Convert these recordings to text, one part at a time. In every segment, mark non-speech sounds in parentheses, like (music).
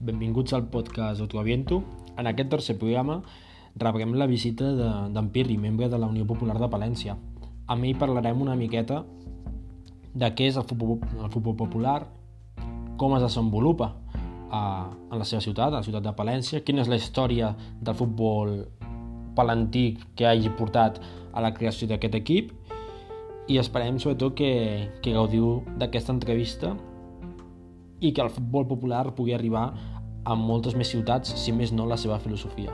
benvinguts al podcast Autoaviento. En aquest tercer programa rebrem la visita d'en de, Pirri, membre de la Unió Popular de Palència. Amb ell parlarem una miqueta de què és el futbol, el futbol popular, com es desenvolupa a, en la seva ciutat, a la ciutat de Palència, quina és la història del futbol palentí que hagi portat a la creació d'aquest equip i esperem sobretot que, que gaudiu d'aquesta entrevista i que el futbol popular pugui arribar a moltes més ciutats, si més no la seva filosofia.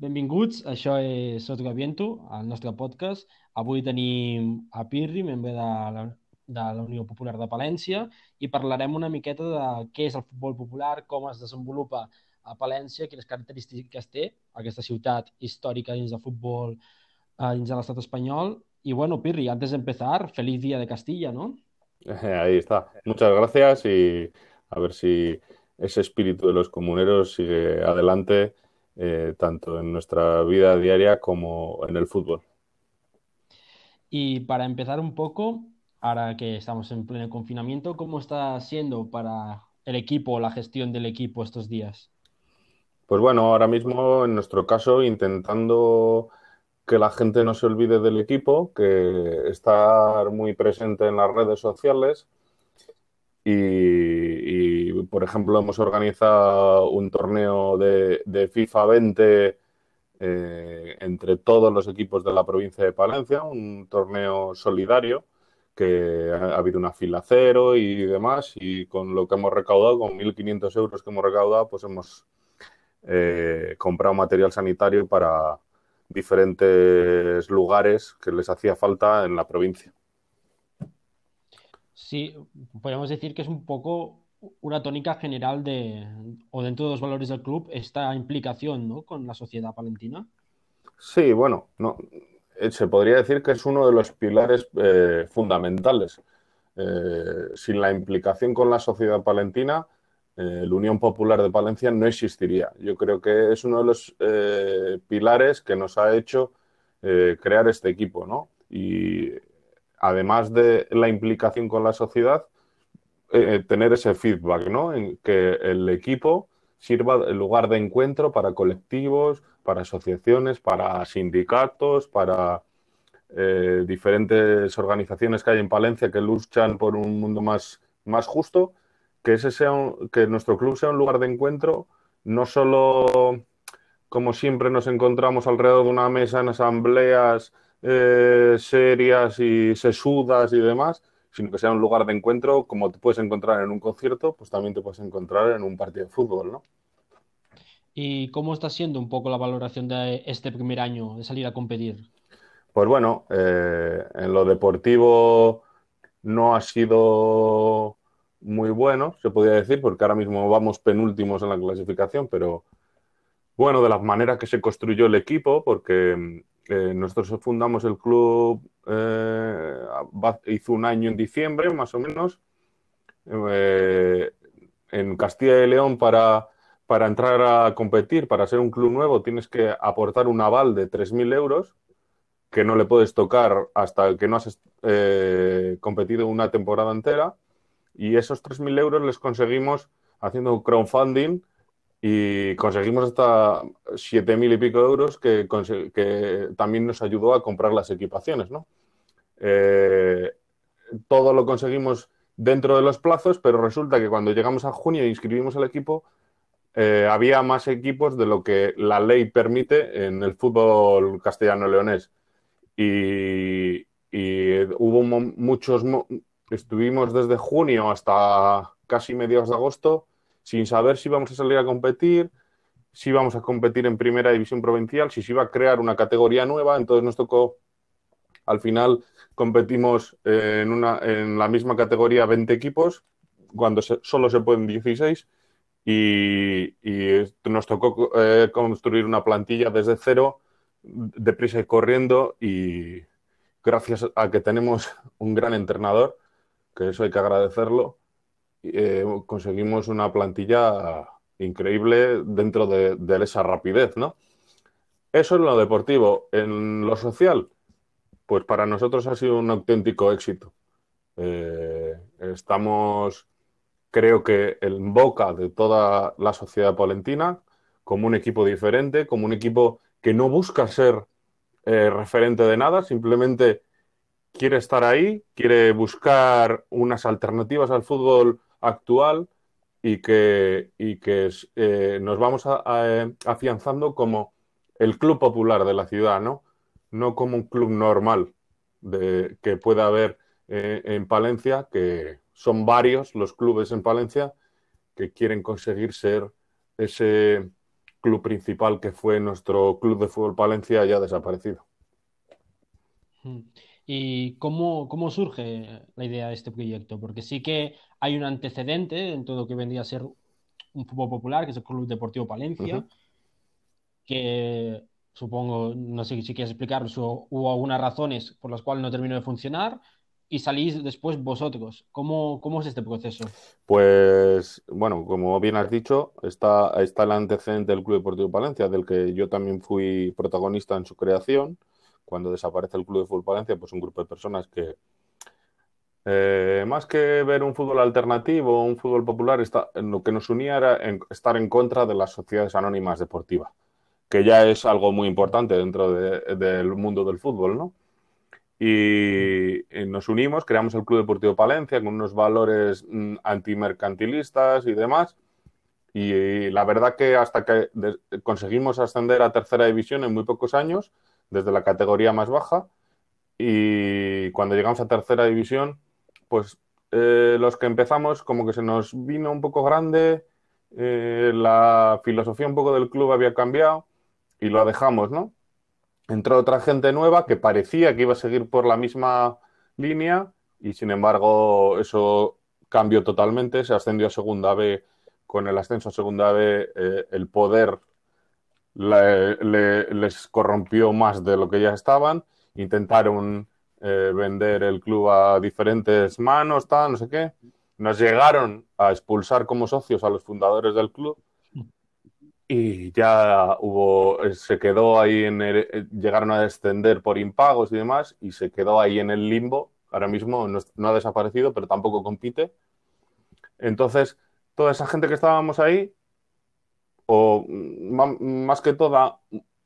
Benvinguts, això és Gaviento, el nostre podcast. Avui tenim a Pirri, membre de la, de la Unió Popular de Palència, i parlarem una miqueta de què és el futbol popular, com es desenvolupa a Palència, quines característiques té aquesta ciutat històrica dins del futbol eh, dins de l'estat espanyol Y bueno, Pirri, antes de empezar, feliz día de Castilla, ¿no? (laughs) Ahí está. Muchas gracias y a ver si ese espíritu de los comuneros sigue adelante eh, tanto en nuestra vida diaria como en el fútbol. Y para empezar un poco, ahora que estamos en pleno confinamiento, ¿cómo está siendo para el equipo, la gestión del equipo estos días? Pues bueno, ahora mismo en nuestro caso intentando que la gente no se olvide del equipo, que estar muy presente en las redes sociales. Y, por ejemplo, hemos organizado un torneo de, FIFA 20 eh, entre todos los equipos de la provincia de Palencia, un torneo solidario que ha, habido una fila cero y demás, y con lo que hemos recaudado, con 1.500 euros que hemos recaudado, pues hemos eh, comprado material sanitario para, diferentes lugares que les hacía falta en la provincia. Sí, podríamos decir que es un poco una tónica general de, o dentro de los valores del club, esta implicación ¿no? con la sociedad palentina. Sí, bueno, no, eh, se podría decir que es uno de los pilares eh, fundamentales. Eh, sin la implicación con la sociedad palentina, eh, la Unión Popular de Palencia no existiría. Yo creo que es uno de los eh, pilares que nos ha hecho eh, crear este equipo, ¿no? Y además de la implicación con la sociedad, tener ese feedback, ¿no? En que el equipo sirva de lugar de encuentro para colectivos, para asociaciones, para sindicatos, para diferentes organizaciones que hay en Palencia que luchan por un mundo más, más justo que, ese sea que nuestro club sea un lugar de encuentro, no solo como siempre nos encontramos alrededor de una mesa en asambleas eh, serias y sesudas y demás, sino que sea un lugar de encuentro como te puedes encontrar en un concierto, pues también te puedes encontrar en un partido de fútbol, ¿no? ¿Y cómo está siendo un poco la valoración de este primer año de salir a competir? Pues bueno, eh, en lo deportivo no ha sido muy bueno, se podría decir, porque ahora mismo vamos penúltimos en la clasificación, pero bueno, de la manera que se construyó el equipo, porque eh, nosotros fundamos el club, eh, hizo un año en diciembre, más o menos, eh, en Castilla y León para, para entrar a competir, para ser un club nuevo, tienes que aportar un aval de 3.000 euros que no le puedes tocar hasta que no has competido una temporada entera y esos 3.000 euros les conseguimos haciendo un crowdfunding y conseguimos hasta 7.000 y pico euros que, también nos ayudó a comprar las equipaciones, ¿no? Eh, todo lo conseguimos dentro de los plazos, pero resulta que cuando llegamos a junio e inscribimos el equipo, eh, había más equipos de lo que la ley permite en el fútbol castellano-leonés. Y, hubo muchos, Estuvimos desde junio hasta casi mediados de agosto sin saber si íbamos a salir a competir, si íbamos a competir en primera división provincial, si se iba a crear una categoría nueva. Entonces nos tocó, al final competimos eh, en, una, en la misma categoría 20 equipos, cuando solo se pueden 16. Y, nos tocó eh, construir una plantilla desde cero, deprisa y corriendo, y gracias a que tenemos un gran entrenador, que eso hay que agradecerlo, eh, conseguimos una plantilla increíble dentro de, esa rapidez, ¿no? Eso en lo deportivo. En lo social, pues para nosotros ha sido un auténtico éxito. Eh, estamos, creo que, en boca de toda la sociedad polentina, como un equipo diferente, como un equipo que no busca ser eh, referente de nada, simplemente quiere estar ahí, quiere buscar unas alternativas al fútbol actual y que, y que eh, nos vamos a, afianzando como el club popular de la ciudad, ¿no? No como un club normal de, que pueda haber eh, en Palencia, que son varios los clubes en Palencia que quieren conseguir ser ese club principal que fue nuestro club de fútbol Palencia ya desaparecido. Hmm. ¿Y cómo, cómo, surge la idea de este proyecto? Porque sí que hay un antecedente en todo lo que vendría a ser un fútbol popular, que es el Club Deportivo Palencia, que supongo, no sé si quieres explicar, hubo algunas razones por las cuales no terminó de funcionar y salís después vosotros. ¿Cómo, cómo es este proceso? Pues, bueno, como bien has dicho, está, está el antecedente del Club Deportivo Palencia, del que yo también fui protagonista en su creación cuando desaparece el Club de Fútbol Palencia, pues un grupo de personas que, eh, más que ver un fútbol alternativo, un fútbol popular, está, lo que nos unía era estar en contra de las sociedades anónimas deportivas, que ya es algo muy importante dentro del mundo del fútbol, ¿no? Y, nos unimos, creamos el Club Deportivo Palencia con unos valores mm, antimercantilistas y demás. Y, la verdad que hasta que conseguimos ascender a tercera división en muy pocos años, desde la categoría más baja. Y cuando llegamos a tercera división, pues eh, los que empezamos como que se nos vino un poco grande, eh, la filosofía un poco del club había cambiado y lo dejamos, ¿no? Entró otra gente nueva que parecía que iba a seguir por la misma línea y sin embargo eso cambió totalmente, se ascendió a segunda B. Con el ascenso a segunda B, eh, el poder les corrompió más de lo que ya estaban, intentaron eh, vender el club a diferentes manos, tal, no sé qué. Nos llegaron a expulsar como socios a los fundadores del club y ya hubo, eh, se quedó ahí eh, llegaron a descender por impagos y demás y se quedó ahí en el limbo. Ahora mismo no ha desaparecido, pero tampoco compite. Entonces, toda esa gente que estábamos ahí o más que toda,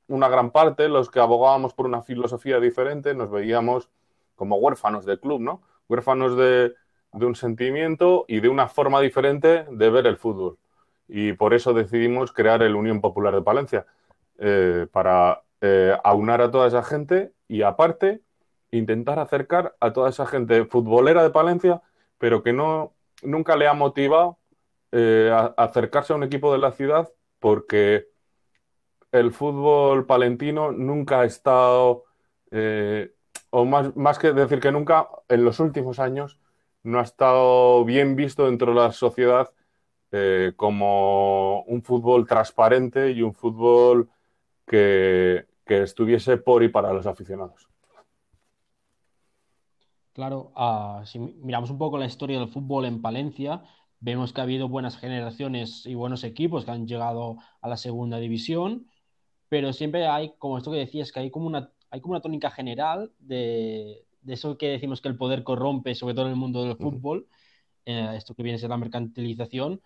una gran parte, los que abogábamos por una filosofía diferente, nos veíamos como huérfanos del club, ¿no? Huérfanos de, un sentimiento y de una forma diferente de ver el fútbol. Y por eso decidimos crear el Unión Popular de Palencia, eh, para eh, aunar a toda esa gente y aparte intentar acercar a toda esa gente futbolera de Palencia, pero que no nunca le ha motivado eh, a acercarse a un equipo de la ciudad porque el fútbol palentino nunca ha estado, eh, o más, más que decir que nunca, en los últimos años no ha estado bien visto dentro de la sociedad eh, como un fútbol transparente y un fútbol que, estuviese por y para los aficionados. Claro, ah, si miramos un poco la historia del fútbol en Palencia, Vemos que ha habido buenas generaciones y buenos equipos que han llegado a la segunda división, pero siempre hay, como esto que decías, que hay como una, hay como una tónica general de, eso que decimos que el poder corrompe, sobre todo en el mundo del fútbol, eh, esto que viene a ser la mercantilización,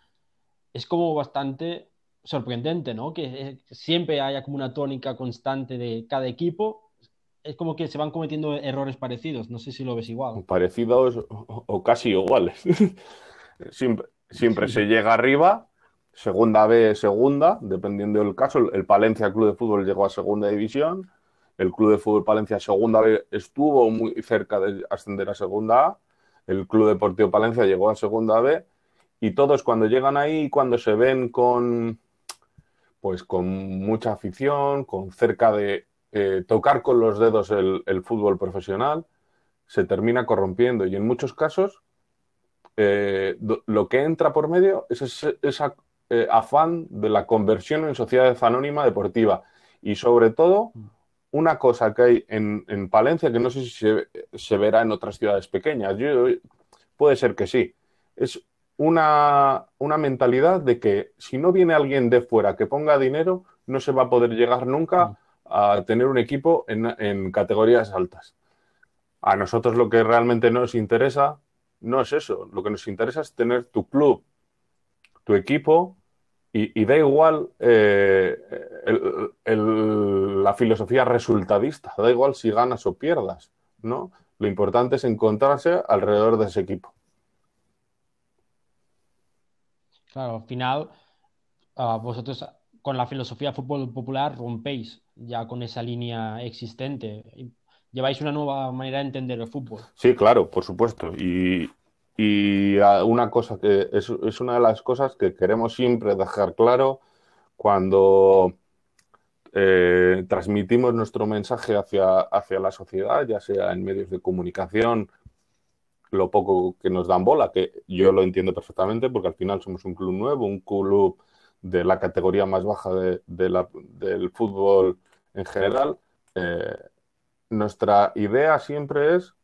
es como bastante sorprendente, ¿no? Que eh, siempre haya como una tónica constante de cada equipo. Es como que se van cometiendo errores parecidos. No sé si lo ves igual. Parecidos o casi iguales. (laughs) Siempre, se llega arriba, segunda B, segunda, dependiendo del caso. El Palencia Club de Fútbol llegó a segunda división. El Club de Fútbol Palencia segunda B estuvo muy cerca de ascender a segunda A. El Club Deportivo Palencia llegó a segunda B. Y todos cuando llegan ahí, cuando se ven con, pues con mucha afición, con cerca de eh, tocar con los dedos el, el fútbol profesional, se termina corrompiendo. Y en muchos casos eh, lo que entra por medio es ese eh, afán de la conversión en sociedad anónima deportiva. Y sobre todo, una cosa que hay en, Palencia, que no sé si se, verá en otras ciudades pequeñas, puede ser que sí, es una, mentalidad de que si no viene alguien de fuera que ponga dinero, no se va a poder llegar nunca a tener un equipo en categorías altas. A nosotros lo que realmente nos interesa no es eso. Lo que nos interesa es tener tu club, tu equipo, y, da igual eh, la filosofía resultadista, da igual si ganas o pierdas, ¿no? Lo importante es encontrarse alrededor de ese equipo. Claro, al final, ah, vosotros con la filosofía fútbol popular rompéis ya con esa línea existente. Lleváis una nueva manera de entender el fútbol. Sí, claro, por supuesto. Y, una cosa que es, una de las cosas que queremos siempre dejar claro cuando eh, transmitimos nuestro mensaje hacia, hacia la sociedad, ya sea en medios de comunicación, lo poco que nos dan bola, que yo lo entiendo perfectamente porque al final somos un club nuevo, un club de la categoría más baja de, del fútbol en general. Eh, nuestra idea siempre es,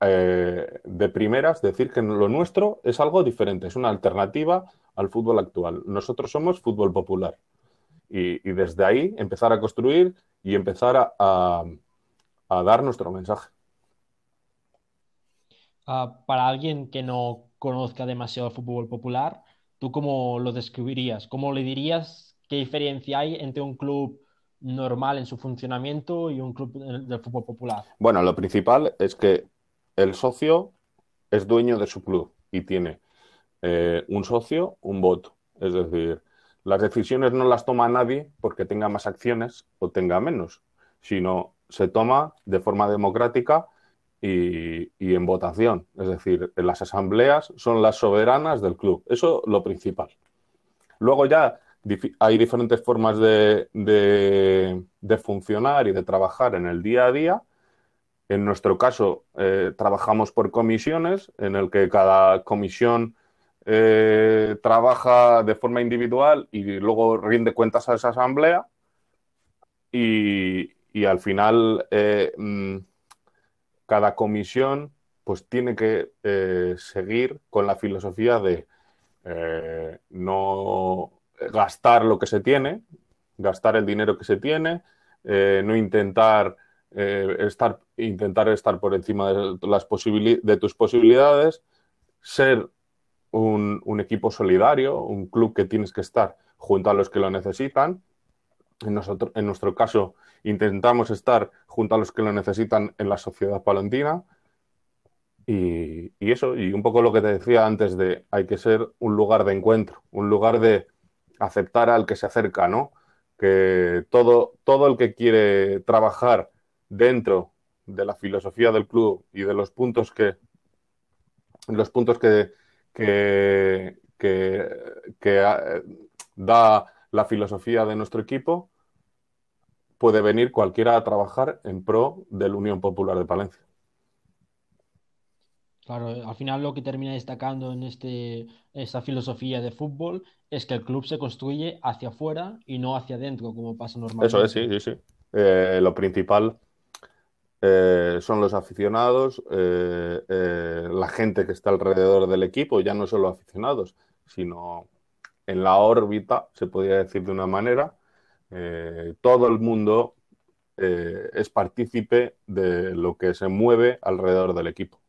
eh, de primeras, decir que lo nuestro es algo diferente, es una alternativa al fútbol actual. Nosotros somos fútbol popular. Y, desde ahí empezar a construir y empezar a dar nuestro mensaje. Ah, para alguien que no conozca demasiado el fútbol popular, ¿tú cómo lo describirías? ¿Cómo le dirías qué diferencia hay entre un club normal en su funcionamiento y un club del fútbol popular? Bueno, lo principal es que el socio es dueño de su club y tiene eh, un socio, un voto. Es decir, las decisiones no las toma nadie porque tenga más acciones o tenga menos, sino se toma de forma democrática y, en votación. Es decir, las asambleas son las soberanas del club. Eso lo principal. Luego ya hay diferentes formas de, funcionar y de trabajar en el día a día. En nuestro caso, eh, trabajamos por comisiones, en el que cada comisión eh, trabaja de forma individual y luego rinde cuentas a esa asamblea. Y, al final eh, mm, cada comisión pues tiene que seguir con la filosofía de no gastar lo que se tiene, gastar el dinero que se tiene, eh, no intentar estar, intentar estar por encima de, las de tus posibilidades, ser un, equipo solidario, un club que tienes que estar junto a los que lo necesitan. En, nosotros, en nuestro caso, intentamos estar junto a los que lo necesitan en la sociedad palentina. Y, eso, y un poco lo que te decía antes de hay que ser un lugar de encuentro, un lugar de aceptar al que se acerca, ¿no? Que todo, todo el que quiere trabajar dentro de la filosofía del club y de los puntos que los puntos que, que, que eh, da la filosofía de nuestro equipo, puede venir cualquiera a trabajar en pro de la Unión Popular de Palencia. Claro, al final lo que termina destacando en este, esta filosofía de fútbol es que el club se construye hacia afuera y no hacia adentro, como pasa normalmente. Eso es, sí, sí, sí. Eh, lo principal eh, son los aficionados, eh, la gente que está alrededor del equipo, ya no solo aficionados, sino en la órbita, se podría decir de una manera, eh, todo el mundo eh, es partícipe de lo que se mueve alrededor del equipo.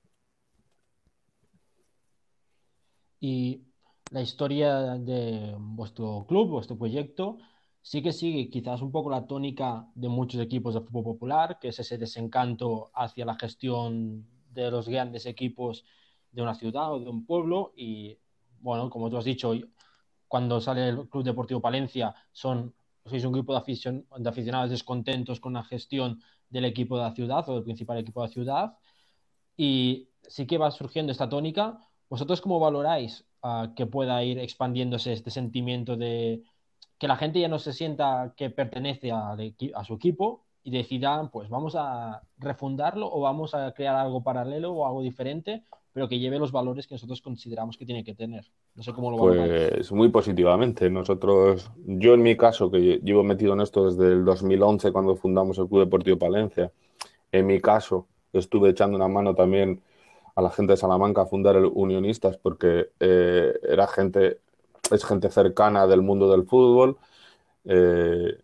Y la historia de vuestro club, vuestro proyecto, sí que sigue quizás un poco la tónica de muchos equipos de fútbol popular, que es ese desencanto hacia la gestión de los grandes equipos de una ciudad o de un pueblo. Y bueno, como tú has dicho, cuando sale el Club Deportivo Palencia son sois un grupo de, aficionados descontentos con la gestión del equipo de la ciudad o del principal equipo de la ciudad. Y sí que va surgiendo esta tónica. ¿Vosotros cómo valoráis ah, que pueda ir expandiéndose este sentimiento de que la gente ya no se sienta que pertenece a, su equipo y decidan, pues vamos a refundarlo o vamos a crear algo paralelo o algo diferente pero que lleve los valores que nosotros consideramos que tiene que tener. No sé cómo lo Pues muy positivamente. Nosotros, yo en mi caso, que llevo metido en esto desde el 2011 cuando fundamos el Club Deportivo Palencia, en mi caso estuve echando una mano también a la gente de Salamanca a fundar el Unionistas porque eh, era gente, es gente cercana del mundo del fútbol. Eh,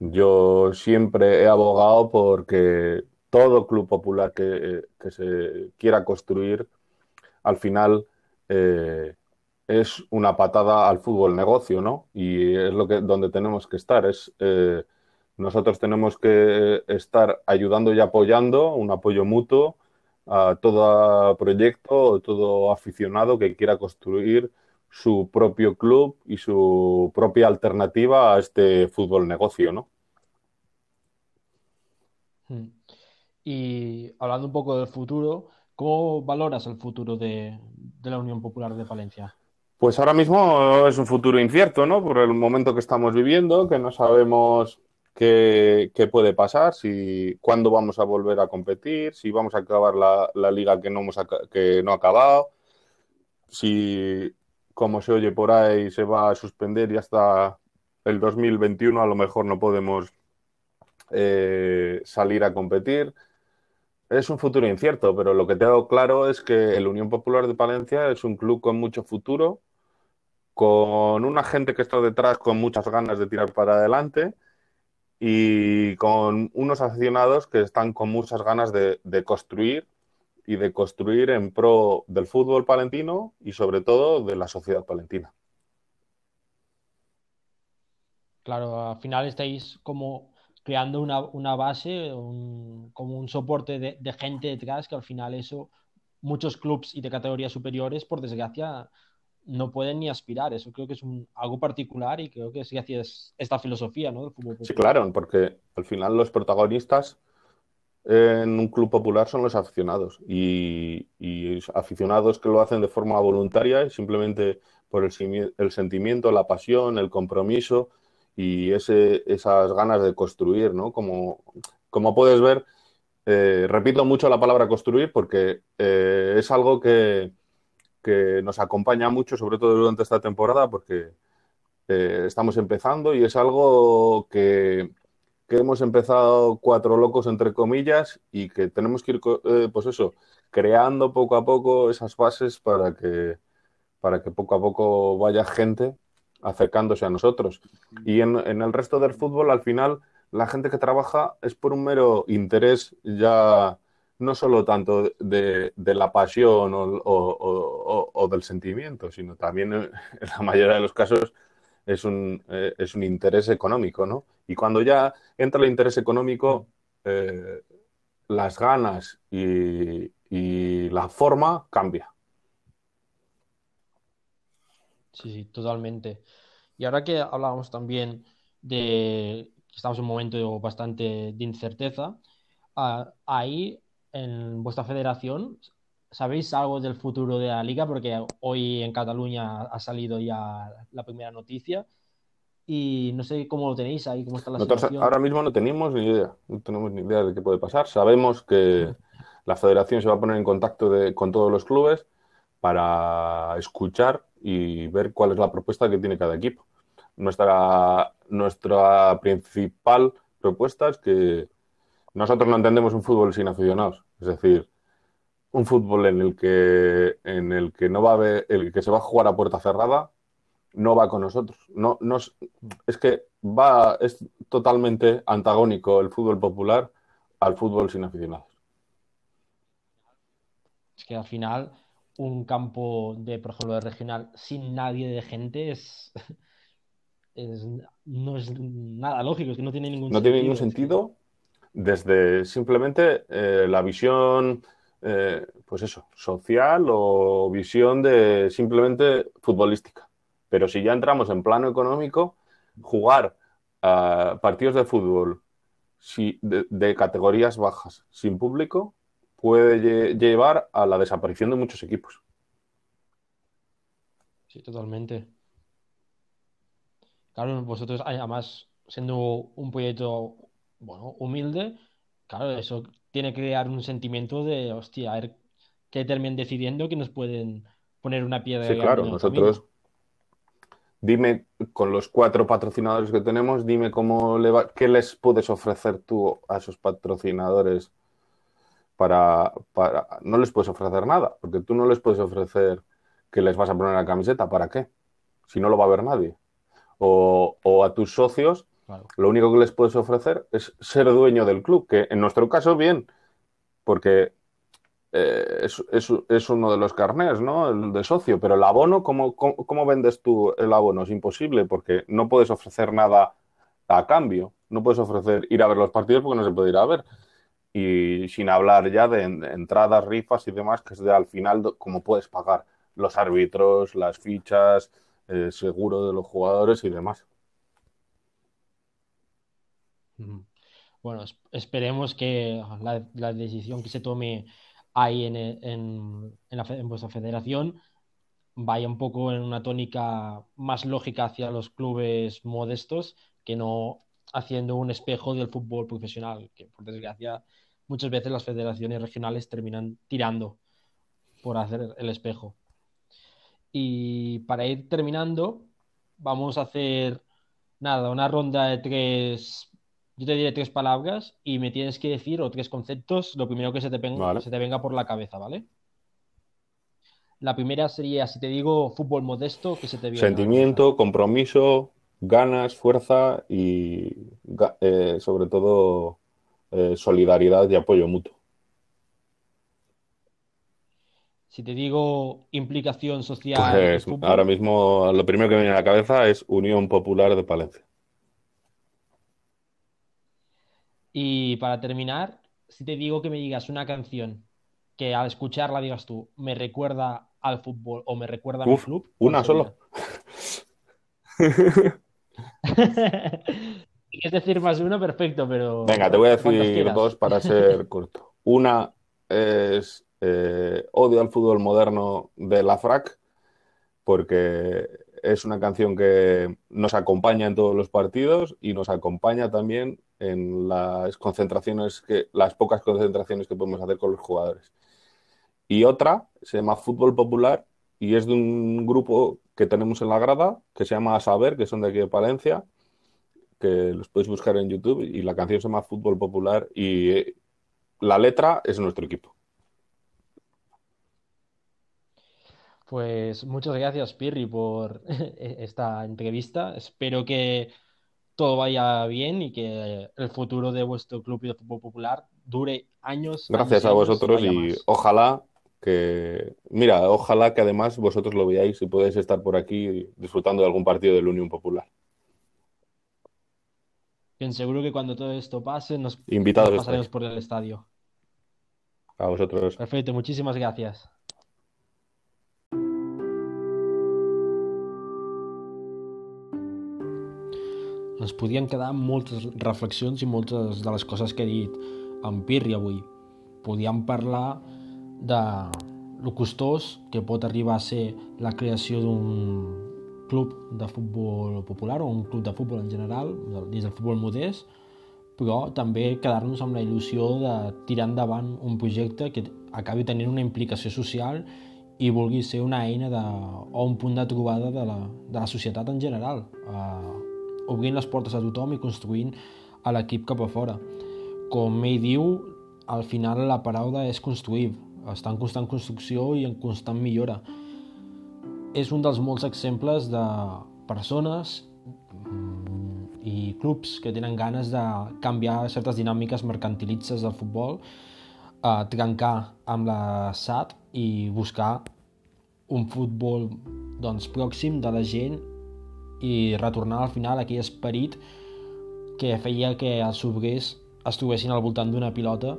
yo siempre he abogado porque todo club popular que, que se quiera construir al final eh, es una patada al fútbol negocio, ¿no? Y es lo que donde tenemos que estar. Es eh, nosotros tenemos que estar ayudando y apoyando, un apoyo mutuo a todo proyecto, todo aficionado que quiera construir su propio club y su propia alternativa a este fútbol negocio, ¿no? Hmm. Y hablando un poco del futuro, ¿cómo valoras el futuro de, la Unión Popular de Palencia? Pues ahora mismo es un futuro incierto, ¿no? Por el momento que estamos viviendo, que no sabemos qué, puede pasar, si cuándo vamos a volver a competir, si vamos a acabar la, liga que no, hemos, que no ha acabado, si como se oye por ahí, se va a suspender y hasta el 2021 a lo mejor no podemos eh, salir a competir. Es un futuro incierto, pero lo que tengo claro es que el Unión Popular de Palencia es un club con mucho futuro, con una gente que está detrás con muchas ganas de tirar para adelante y con unos aficionados que están con muchas ganas de construir y de construir en pro del fútbol palentino y sobre todo de la sociedad palentina. Claro, al final estáis como creando una, base, como un soporte de, gente detrás que al final eso, muchos clubes y de categorías superiores, por desgracia, no pueden ni aspirar. Eso creo que es un, algo particular y creo que sí es esta filosofía ¿no? del fútbol. Sí, claro, porque al final los protagonistas en un club popular son los aficionados y, aficionados que lo hacen de forma voluntaria y simplemente por el, el, sentimiento, la pasión, el compromiso y ese, esas ganas de construir, ¿no? Como, como puedes ver, eh, repito mucho la palabra construir porque eh, es algo que, que, nos acompaña mucho, sobre todo durante esta temporada, porque eh, estamos empezando y es algo que, que hemos empezado cuatro locos, entre comillas, y que tenemos que ir, eh, pues eso, creando poco a poco esas bases para que, para que poco a poco vaya gente acercándose a nosotros. Y en, el resto del fútbol, al final, la gente que trabaja es por un mero interés ya no solo tanto de, la pasión o, del sentimiento, sino también en la mayoría de los casos es un, eh, es un interés económico, ¿no? Y cuando ya entra el interés económico, eh, las ganas y, la forma cambia. Sí, sí, totalmente. Y ahora que hablábamos también de que estamos en un momento bastante de incerteza, ah, ahí en vuestra federación ¿Sabéis algo del futuro de la liga? Porque hoy en Cataluña ha salido ya la primera noticia y no sé cómo lo tenéis ahí, cómo está la situación. Ahora mismo no tenemos ni idea, no tenemos ni idea de qué puede pasar. Sabemos que la federación se va a poner en contacto con todos los clubes para escuchar y ver cuál es la propuesta que tiene cada equipo. Nuestra, nuestra principal propuesta es que nosotros no entendemos un fútbol sin aficionados. Es decir, un fútbol en el que en el que no va a haber, el que se va a jugar a puerta cerrada no va con nosotros. No, no es que va es totalmente antagónico el fútbol popular al fútbol sin aficionados. Es que al final un campo de, por ejemplo, de regional sin nadie de gente es, (laughs) no es nada lógico, es que no tiene ningún no sentido. tiene ningún sentido desde simplemente eh, la visión eh, pues eso, social o visión de simplemente futbolística. Pero si ya entramos en plano económico, jugar partidos de fútbol de, categorías bajas sin público puede llevar a la desaparición de muchos equipos. Sí, totalmente. Claro, vosotros, además, siendo un proyecto bueno, humilde, claro, eso tiene que crear un sentimiento de, hostia, a ver qué terminen decidiendo que nos pueden poner una piedra. Sí, claro, nosotros. Dime, con los cuatro patrocinadores que tenemos, dime cómo le va, qué les puedes ofrecer tú a esos patrocinadores para, para. No les puedes ofrecer nada, porque tú no les puedes ofrecer que les vas a poner la camiseta, ¿para qué? Si no lo va a ver nadie. O, o a tus socios, lo único que les puedes ofrecer es ser dueño del club, que en nuestro caso, bien, porque eh, es, es, uno de los carnés, ¿no? El de socio, pero el abono, ¿cómo, ¿cómo, vendes tú el abono? Es imposible porque no puedes ofrecer nada a cambio. No puedes ofrecer ir a ver los partidos porque no se puede ir a ver. Y sin hablar ya de, entradas, rifas y demás, que es de al final cómo puedes pagar los árbitros, las fichas, eh, seguro de los jugadores y demás. Bueno, esperemos que la, decisión que se tome ahí en, en, en, vuestra federación vaya un poco en una tónica más lógica hacia los clubes modestos que no haciendo un espejo del fútbol profesional, que por desgracia muchas veces las federaciones regionales terminan tirando por hacer el espejo. Y para ir terminando, vamos a hacer nada, una ronda de tres yo te diré tres palabras y me tienes que decir, o tres conceptos, lo primero que se te, venga, vale. se te venga por la cabeza, ¿vale? La primera sería, si te digo fútbol modesto, que se te viene. Sentimiento, compromiso, ganas, fuerza y eh, sobre todo eh, solidaridad y apoyo mutuo. Si te digo implicación social. Pues ahora mismo lo primero que me viene a la cabeza es Unión Popular de Palencia. Y para terminar, si te digo que me digas una canción que al escucharla digas tú, me recuerda al fútbol o me recuerda a mi club. Una solo. (laughs) es decir más uno, perfecto, pero. Venga, te voy a decir dos para ser (laughs) corto. Una es eh, Odio al fútbol moderno de la FRAC, porque es una canción que nos acompaña en todos los partidos y nos acompaña también en las concentraciones, que, las pocas concentraciones que podemos hacer con los jugadores. Y otra se llama Fútbol Popular y es de un grupo que tenemos en la grada que se llama Saber, que son de aquí de Palencia, que los podéis buscar en YouTube y la canción se llama Fútbol Popular y eh, la letra es nuestro equipo. Pues muchas gracias, Pirri, por (laughs) esta entrevista. Espero que todo vaya bien y que el futuro de vuestro club de fútbol popular dure años. Gracias años, a vosotros y más. ojalá que, mira, ojalá que además vosotros lo veáis y podáis estar por aquí disfrutando de algún partido de la Unión Popular. Bien, seguro que cuando todo esto pase nos, Invitados nos pasaremos por el estadio. A vosotros. Perfecto, muchísimas gracias. Ens podien quedar moltes reflexions i moltes de les coses que he dit en Pirri avui. Podíem parlar de lo costós que pot arribar a ser la creació d'un club de futbol popular o un club de futbol en general, dins del futbol modest, però també quedar-nos amb la il·lusió de tirar endavant un projecte que acabi tenint una implicació social i vulgui ser una eina de, o un punt de trobada de la, de la societat en general. Uh, obrint les portes a tothom i construint a l'equip cap a fora. Com ell diu, al final la paraula és construir, està en constant construcció i en constant millora. És un dels molts exemples de persones i clubs que tenen ganes de canviar certes dinàmiques mercantilitzes del futbol, a trencar amb la SAT i buscar un futbol doncs, pròxim de la gent i retornar al final aquell esperit que feia que els obrers es trobessin al voltant d'una pilota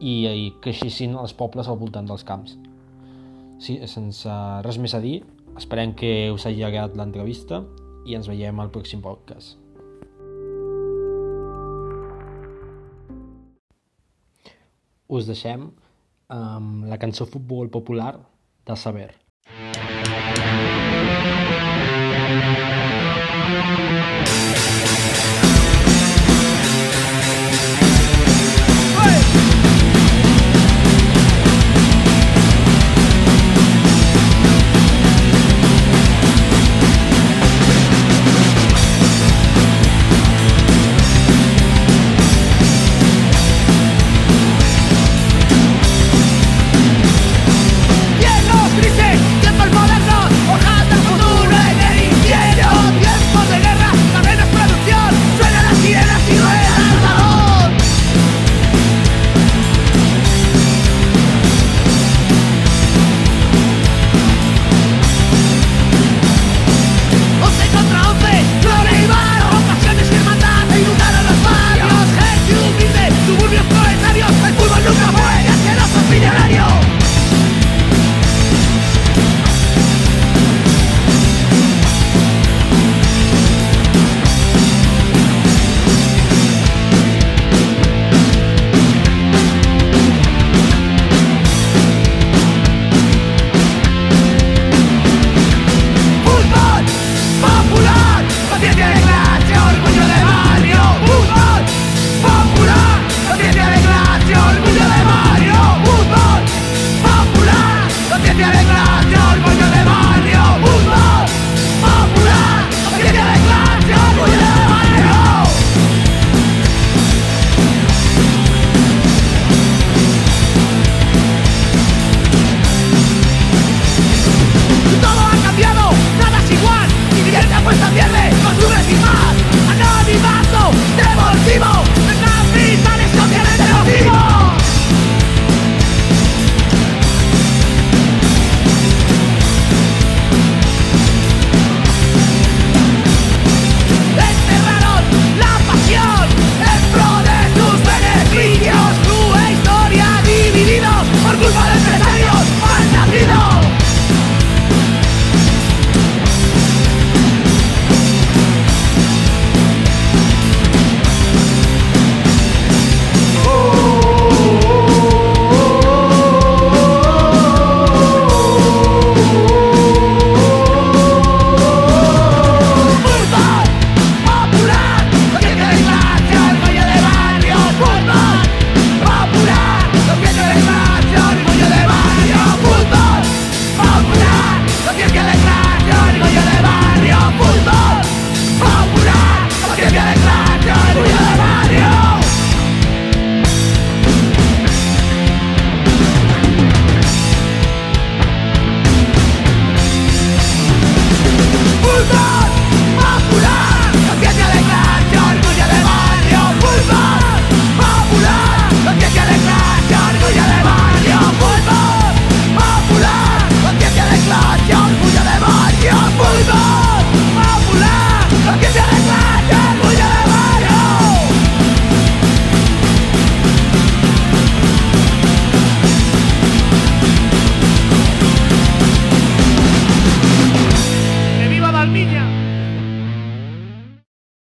i, i creixessin els pobles al voltant dels camps. Sí, sense res més a dir, esperem que us hagi agradat l'entrevista i ens veiem al pròxim podcast. Us deixem amb la cançó Futbol Popular de Saber.